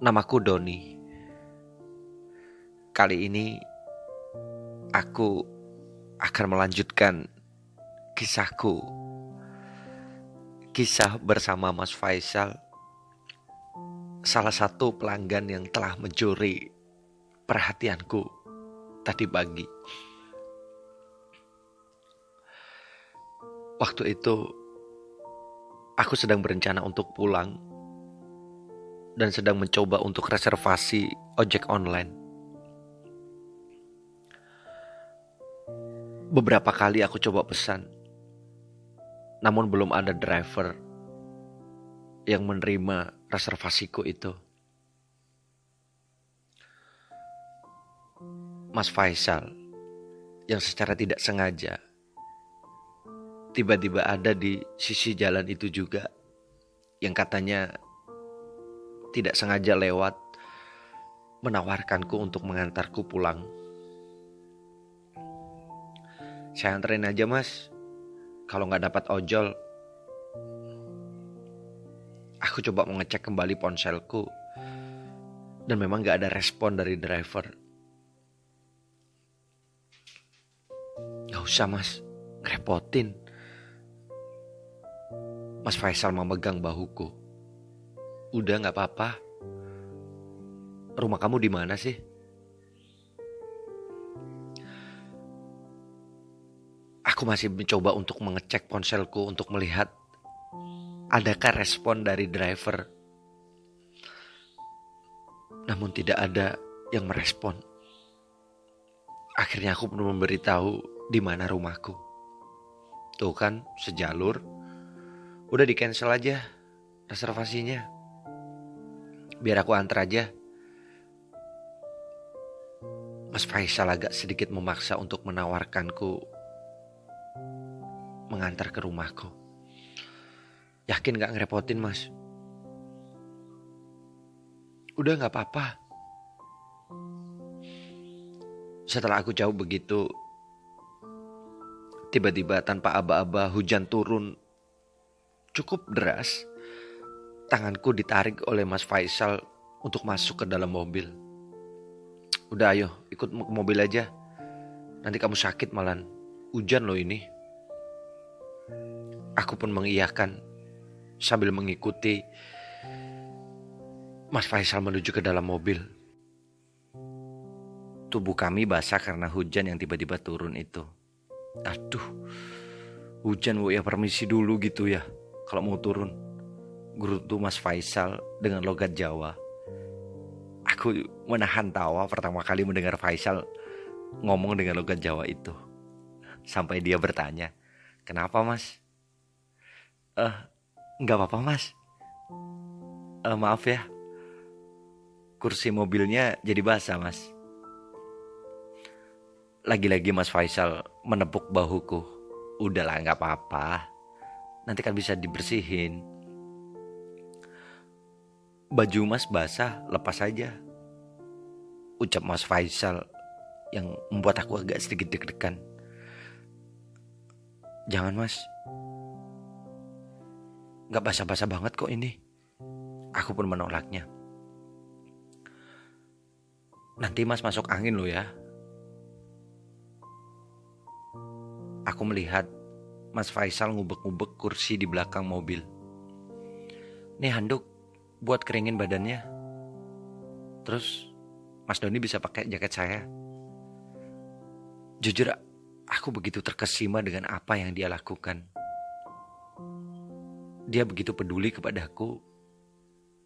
Namaku Doni. Kali ini aku akan melanjutkan kisahku. Kisah bersama Mas Faisal, salah satu pelanggan yang telah mencuri perhatianku tadi pagi. Waktu itu aku sedang berencana untuk pulang dan sedang mencoba untuk reservasi ojek online. Beberapa kali aku coba pesan, namun belum ada driver yang menerima reservasiku itu. Mas Faisal yang secara tidak sengaja tiba-tiba ada di sisi jalan itu juga yang katanya tidak sengaja lewat menawarkanku untuk mengantarku pulang. Saya anterin aja mas. Kalau nggak dapat ojol, aku coba mengecek kembali ponselku dan memang nggak ada respon dari driver. Gak usah mas, ngerepotin. Mas Faisal memegang bahuku. Udah nggak apa-apa. Rumah kamu di mana sih? Aku masih mencoba untuk mengecek ponselku untuk melihat adakah respon dari driver. Namun tidak ada yang merespon. Akhirnya aku pun memberitahu di mana rumahku. Tuh kan, sejalur. Udah di cancel aja reservasinya. Biar aku antar aja. Mas Faisal agak sedikit memaksa untuk menawarkanku mengantar ke rumahku. Yakin gak ngerepotin mas? Udah gak apa-apa. Setelah aku jauh begitu, tiba-tiba tanpa aba-aba hujan turun cukup deras. Tanganku ditarik oleh Mas Faisal untuk masuk ke dalam mobil. Udah ayo, ikut ke mobil aja. Nanti kamu sakit malan. Hujan loh ini. Aku pun mengiyakan sambil mengikuti Mas Faisal menuju ke dalam mobil. Tubuh kami basah karena hujan yang tiba-tiba turun itu. Aduh, hujan bu ya permisi dulu gitu ya kalau mau turun gerutu Mas Faisal dengan logat Jawa. Aku menahan tawa pertama kali mendengar Faisal ngomong dengan logat Jawa itu. Sampai dia bertanya, kenapa mas? Eh, nggak apa-apa mas. Uh, maaf ya, kursi mobilnya jadi basah mas. Lagi-lagi Mas Faisal menepuk bahuku. Udahlah nggak apa-apa. Nanti kan bisa dibersihin. Baju mas basah, lepas saja. Ucap mas Faisal yang membuat aku agak sedikit deg-degan. Jangan mas. Gak basah-basah banget kok ini. Aku pun menolaknya. Nanti mas masuk angin loh ya. Aku melihat Mas Faisal ngubek-ngubek kursi di belakang mobil. Nih handuk, buat keringin badannya. Terus Mas Doni bisa pakai jaket saya. Jujur aku begitu terkesima dengan apa yang dia lakukan. Dia begitu peduli kepadaku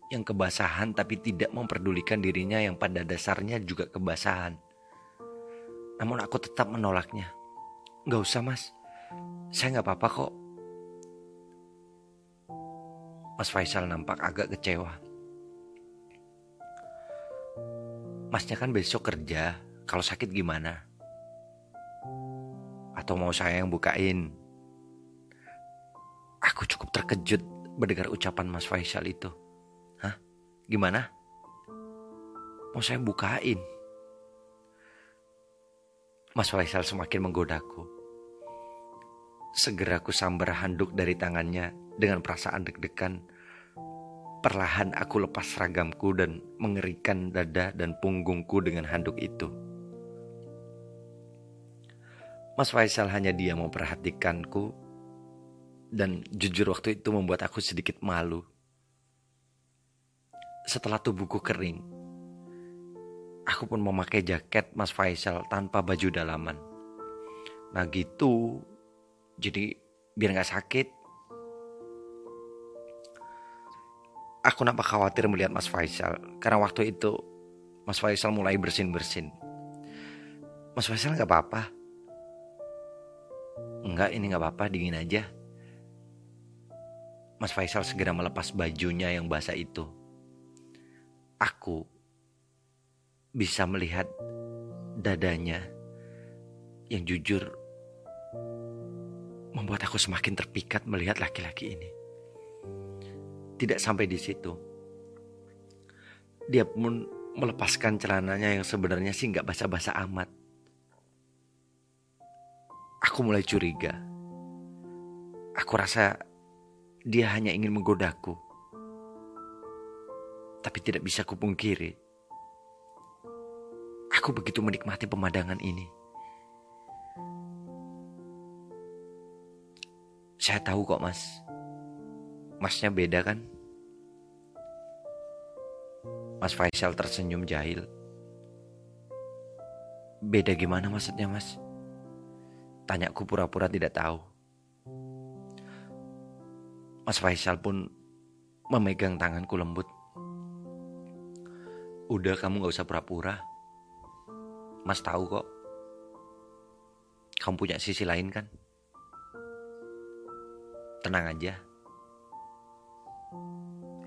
yang kebasahan tapi tidak memperdulikan dirinya yang pada dasarnya juga kebasahan. Namun aku tetap menolaknya. Gak usah mas, saya gak apa-apa kok. Mas Faisal nampak agak kecewa. Masnya kan besok kerja, kalau sakit gimana? Atau mau saya yang bukain? Aku cukup terkejut mendengar ucapan Mas Faisal itu. Gimana? Mau saya bukain? Mas Faisal semakin menggodaku. Segera ku sambar handuk dari tangannya dengan perasaan deg-degan. Perlahan aku lepas seragamku dan mengerikan dada dan punggungku dengan handuk itu. Mas Faisal hanya dia memperhatikanku dan jujur waktu itu membuat aku sedikit malu. Setelah tubuhku kering, aku pun memakai jaket Mas Faisal tanpa baju dalaman. Nah gitu, jadi biar gak sakit. Aku nampak khawatir melihat Mas Faisal karena waktu itu Mas Faisal mulai bersin-bersin. Mas Faisal gak apa-apa. Enggak, ini gak apa-apa, dingin aja. Mas Faisal segera melepas bajunya yang basah itu. Aku bisa melihat dadanya yang jujur membuat aku semakin terpikat melihat laki-laki ini. Tidak sampai di situ. Dia pun melepaskan celananya yang sebenarnya sih nggak basa-basa amat. Aku mulai curiga. Aku rasa dia hanya ingin menggodaku. Tapi tidak bisa kupungkiri. Aku begitu menikmati pemandangan ini. Saya tahu kok mas. Masnya beda kan? Mas Faisal tersenyum jahil. Beda gimana maksudnya mas? Tanyaku pura-pura tidak tahu. Mas Faisal pun memegang tanganku lembut. Udah kamu gak usah pura-pura. Mas tahu kok. Kamu punya sisi lain kan? Tenang aja.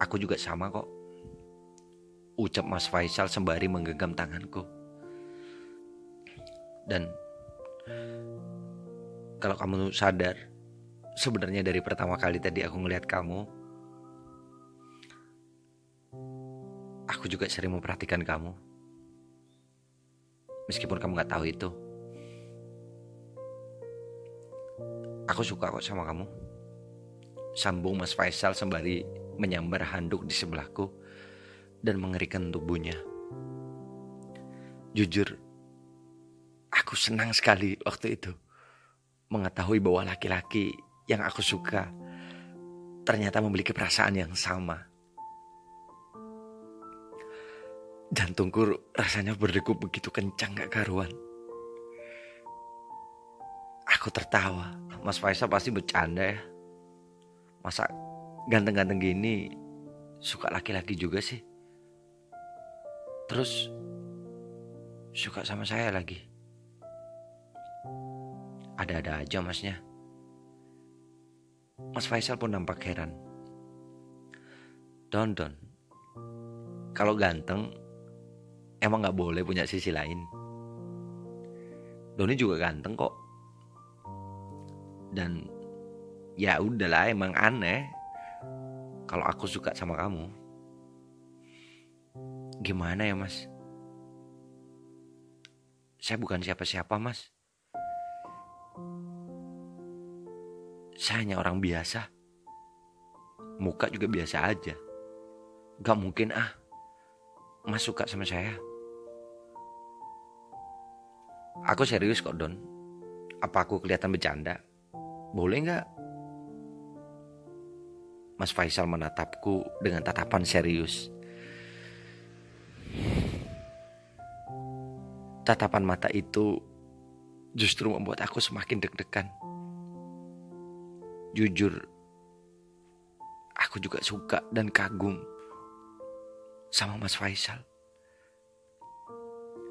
Aku juga sama kok. Ucap Mas Faisal sembari menggenggam tanganku. Dan kalau kamu sadar, sebenarnya dari pertama kali tadi aku ngeliat kamu, aku juga sering memperhatikan kamu. Meskipun kamu gak tahu itu. Aku suka kok sama kamu. Sambung Mas Faisal sembari menyambar handuk di sebelahku dan mengerikan tubuhnya. Jujur, aku senang sekali waktu itu mengetahui bahwa laki-laki yang aku suka ternyata memiliki perasaan yang sama. Jantungku rasanya berdegup begitu kencang gak karuan. Aku tertawa. Mas Faisal pasti bercanda ya. Masa ganteng-ganteng gini suka laki-laki juga sih? Terus suka sama saya lagi. Ada-ada aja masnya. Mas Faisal pun nampak heran. Don Don, kalau ganteng emang gak boleh punya sisi lain. Doni juga ganteng kok. Dan ya udahlah emang aneh kalau aku suka sama kamu. Gimana ya mas? Saya bukan siapa-siapa mas. Saya hanya orang biasa. Muka juga biasa aja. Gak mungkin ah. Mas suka sama saya. Aku serius kok Don. Apa aku kelihatan bercanda? Boleh nggak? Mas Faisal menatapku dengan tatapan serius. Tatapan mata itu justru membuat aku semakin deg-degan. Jujur, aku juga suka dan kagum sama Mas Faisal.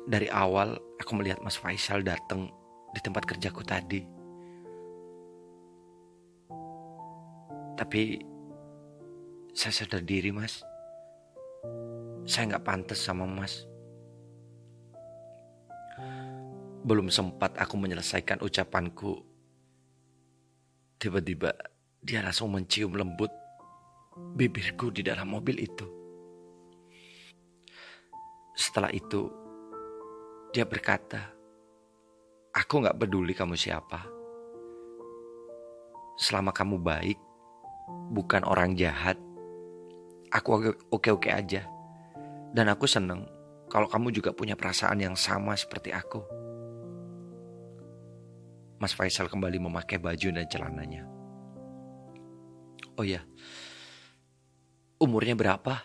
Dari awal aku melihat Mas Faisal datang di tempat kerjaku tadi. Tapi saya sadar diri mas. Saya nggak pantas sama mas. Belum sempat aku menyelesaikan ucapanku Tiba-tiba dia langsung mencium lembut bibirku di dalam mobil itu. Setelah itu, dia berkata, Aku gak peduli kamu siapa. Selama kamu baik, bukan orang jahat, aku oke-oke aja. Dan aku seneng kalau kamu juga punya perasaan yang sama seperti aku. Mas Faisal kembali memakai baju dan celananya. Oh ya, umurnya berapa?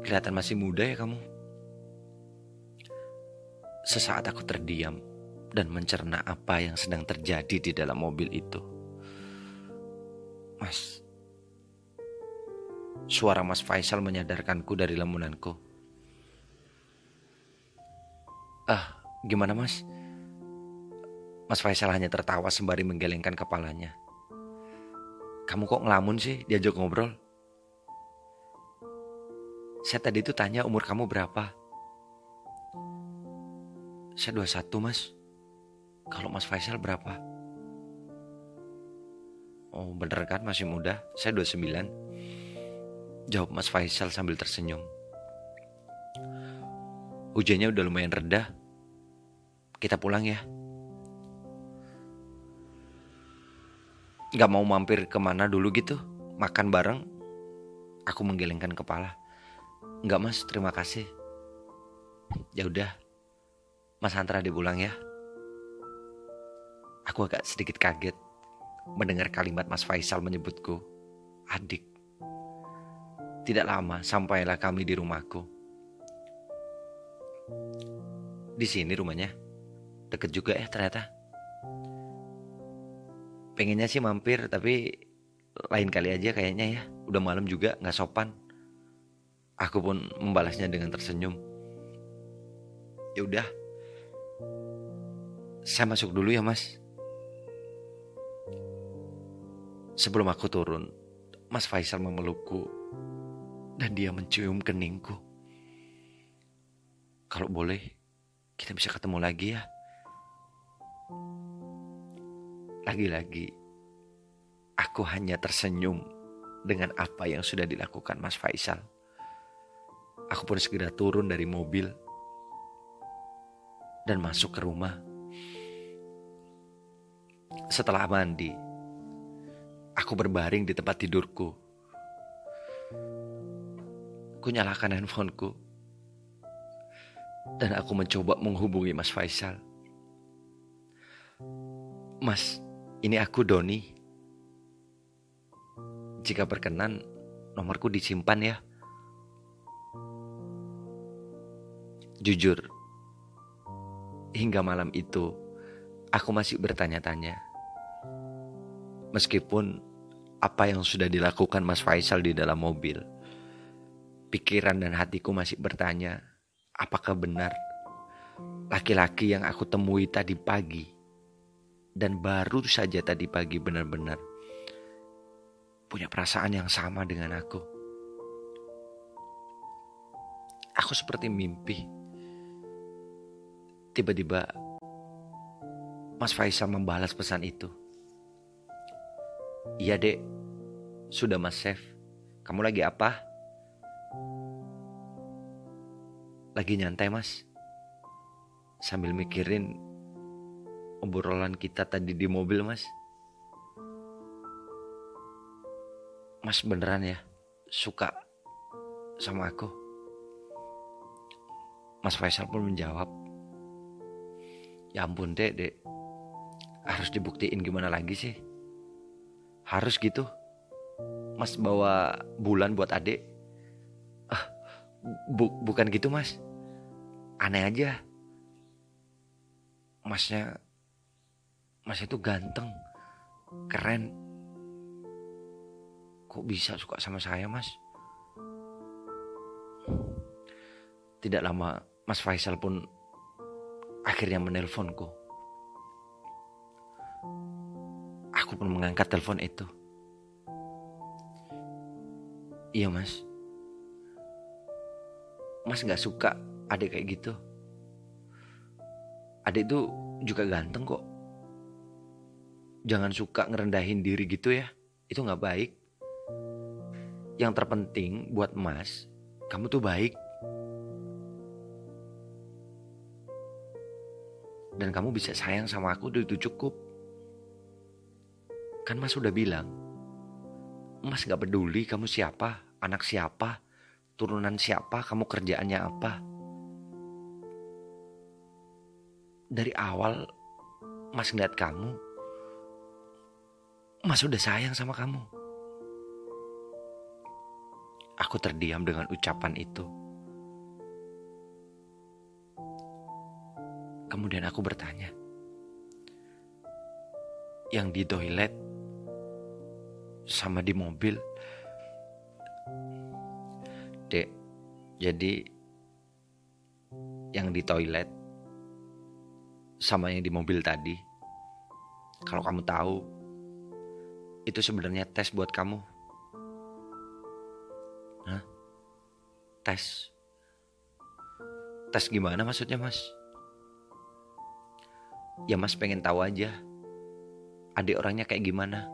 Kelihatan masih muda ya kamu. Sesaat aku terdiam dan mencerna apa yang sedang terjadi di dalam mobil itu. Mas, suara Mas Faisal menyadarkanku dari lamunanku. Ah, gimana Mas? Mas Faisal hanya tertawa sembari menggelengkan kepalanya. Kamu kok ngelamun sih diajak ngobrol? Saya tadi itu tanya umur kamu berapa? Saya 21 mas. Kalau Mas Faisal berapa? Oh bener kan masih muda, saya 29. Jawab Mas Faisal sambil tersenyum. Hujannya udah lumayan reda. Kita pulang ya. Gak mau mampir ke mana dulu gitu? Makan bareng? Aku menggelengkan kepala. Enggak mas, terima kasih. Ya udah, Mas Antra dipulang ya. Aku agak sedikit kaget mendengar kalimat Mas Faisal menyebutku adik. Tidak lama sampailah kami di rumahku. Di sini rumahnya. Deket juga ya ternyata. Pengennya sih mampir tapi lain kali aja kayaknya ya. Udah malam juga gak sopan. Aku pun membalasnya dengan tersenyum. Ya udah. Saya masuk dulu ya, Mas. Sebelum aku turun, Mas Faisal memelukku dan dia mencium keningku. Kalau boleh, kita bisa ketemu lagi ya. Lagi-lagi, aku hanya tersenyum dengan apa yang sudah dilakukan Mas Faisal. Aku pun segera turun dari mobil dan masuk ke rumah. Setelah mandi, Aku berbaring di tempat tidurku. Ku nyalakan handphoneku. Dan aku mencoba menghubungi Mas Faisal. Mas, ini aku Doni. Jika berkenan, nomorku disimpan ya. Jujur, hingga malam itu aku masih bertanya-tanya. Meskipun apa yang sudah dilakukan Mas Faisal di dalam mobil. Pikiran dan hatiku masih bertanya, apakah benar laki-laki yang aku temui tadi pagi dan baru saja tadi pagi benar-benar punya perasaan yang sama dengan aku. Aku seperti mimpi. Tiba-tiba Mas Faisal membalas pesan itu. Iya dek, sudah mas Chef. Kamu lagi apa? Lagi nyantai mas. Sambil mikirin obrolan kita tadi di mobil mas. Mas beneran ya suka sama aku? Mas Faisal pun menjawab. Ya ampun dek, dek. Harus dibuktiin gimana lagi sih? Harus gitu. Mas bawa bulan buat adik. Ah, bu, bukan gitu mas. Aneh aja. Masnya, mas itu ganteng, keren. Kok bisa suka sama saya mas? Tidak lama Mas Faisal pun akhirnya menelponku. Aku pun mengangkat telepon itu. Iya mas. Mas gak suka adik kayak gitu. Adik itu juga ganteng kok jangan suka ngerendahin diri gitu ya. Itu gak baik. Yang terpenting buat Mas kamu tuh baik. Dan kamu bisa sayang sama aku itu cukup. Kan Mas udah bilang Mas gak peduli kamu siapa anak siapa turunan siapa kamu kerjaannya apa. Dari awal Mas ngeliat kamu Mas udah sayang sama kamu. Aku terdiam dengan ucapan itu. Kemudian aku bertanya, yang di toilet sama di mobil. Dek, jadi yang di toilet sama yang di mobil tadi, kalau kamu tahu, itu sebenarnya tes buat kamu. Hah? Tes? Tes gimana maksudnya mas? Ya mas pengen tahu aja. Adik orangnya kayak gimana?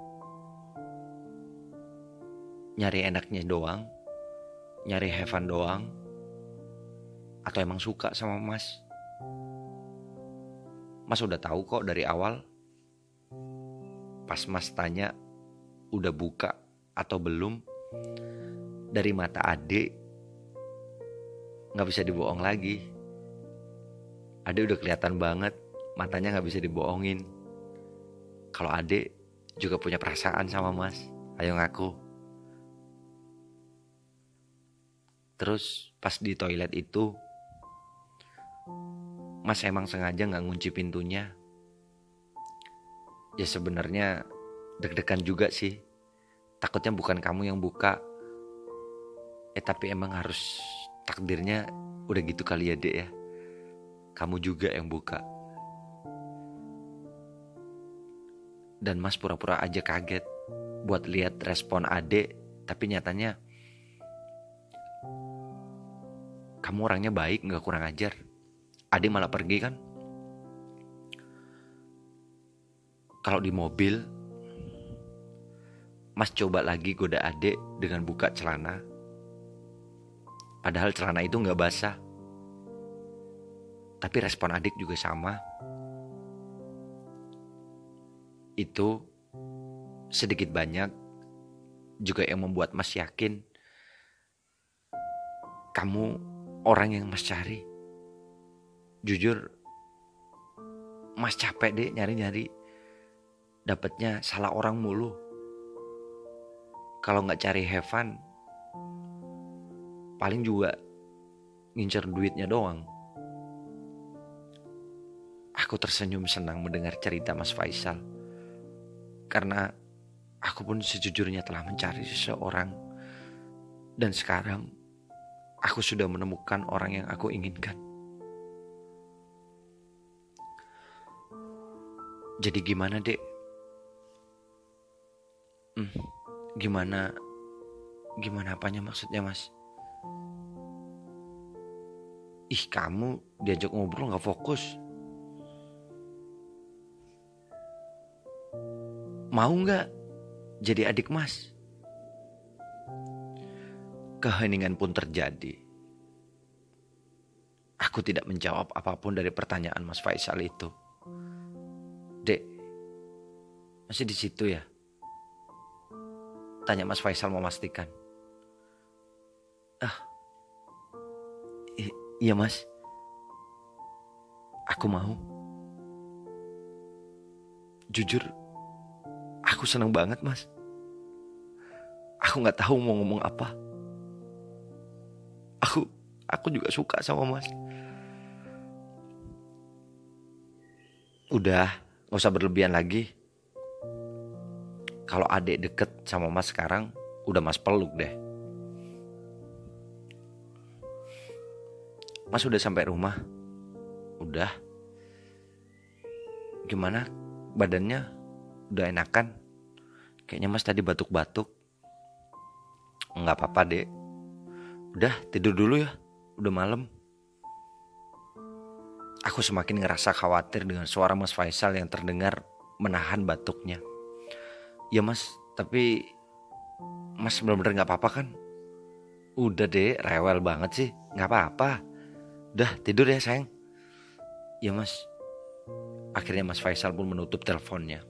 nyari enaknya doang, nyari heaven doang, atau emang suka sama Mas? Mas udah tahu kok dari awal. Pas Mas tanya, udah buka atau belum? Dari mata adik, nggak bisa dibohong lagi. Adik udah kelihatan banget, matanya nggak bisa dibohongin. Kalau adik juga punya perasaan sama Mas, ayo ngaku. Terus pas di toilet itu Mas emang sengaja nggak ngunci pintunya. Ya sebenarnya deg-degan juga sih. Takutnya bukan kamu yang buka. Eh tapi emang harus takdirnya udah gitu kali ya dek ya. Kamu juga yang buka. Dan mas pura-pura aja kaget buat lihat respon adek. Tapi nyatanya kamu orangnya baik nggak kurang ajar adik malah pergi kan kalau di mobil Mas coba lagi goda adik dengan buka celana padahal celana itu nggak basah tapi respon adik juga sama itu sedikit banyak juga yang membuat Mas yakin kamu orang yang mas cari. Jujur, mas capek deh nyari-nyari. Dapatnya salah orang mulu. Kalau nggak cari Heaven, paling juga ngincer duitnya doang. Aku tersenyum senang mendengar cerita Mas Faisal. Karena aku pun sejujurnya telah mencari seseorang. Dan sekarang aku sudah menemukan orang yang aku inginkan. Jadi gimana dek? Hmm, gimana? Gimana apanya maksudnya mas? Ih kamu diajak ngobrol gak fokus. Mau gak jadi adik mas? keheningan pun terjadi. Aku tidak menjawab apa pun dari pertanyaan Mas Faisal itu. Dek, masih di situ ya? Tanya Mas Faisal memastikan. Ah, iya Mas. Aku mau. Jujur, aku senang banget Mas. Aku nggak tahu mau ngomong apa aku aku juga suka sama mas udah nggak usah berlebihan lagi kalau adik deket sama mas sekarang udah mas peluk deh. Mas udah sampai rumah? Udah. Gimana? Badannya udah enakan? Kayaknya mas tadi batuk-batuk. Nggak apa-apa dek. Udah tidur dulu ya, udah malam. Aku semakin ngerasa khawatir dengan suara Mas Faisal yang terdengar menahan batuknya. Ya mas, tapi mas bener-bener gak apa-apa kan? Udah deh, rewel banget sih, gak apa-apa. Udah tidur ya sayang. Ya mas, Akhirnya Mas Faisal pun menutup teleponnya.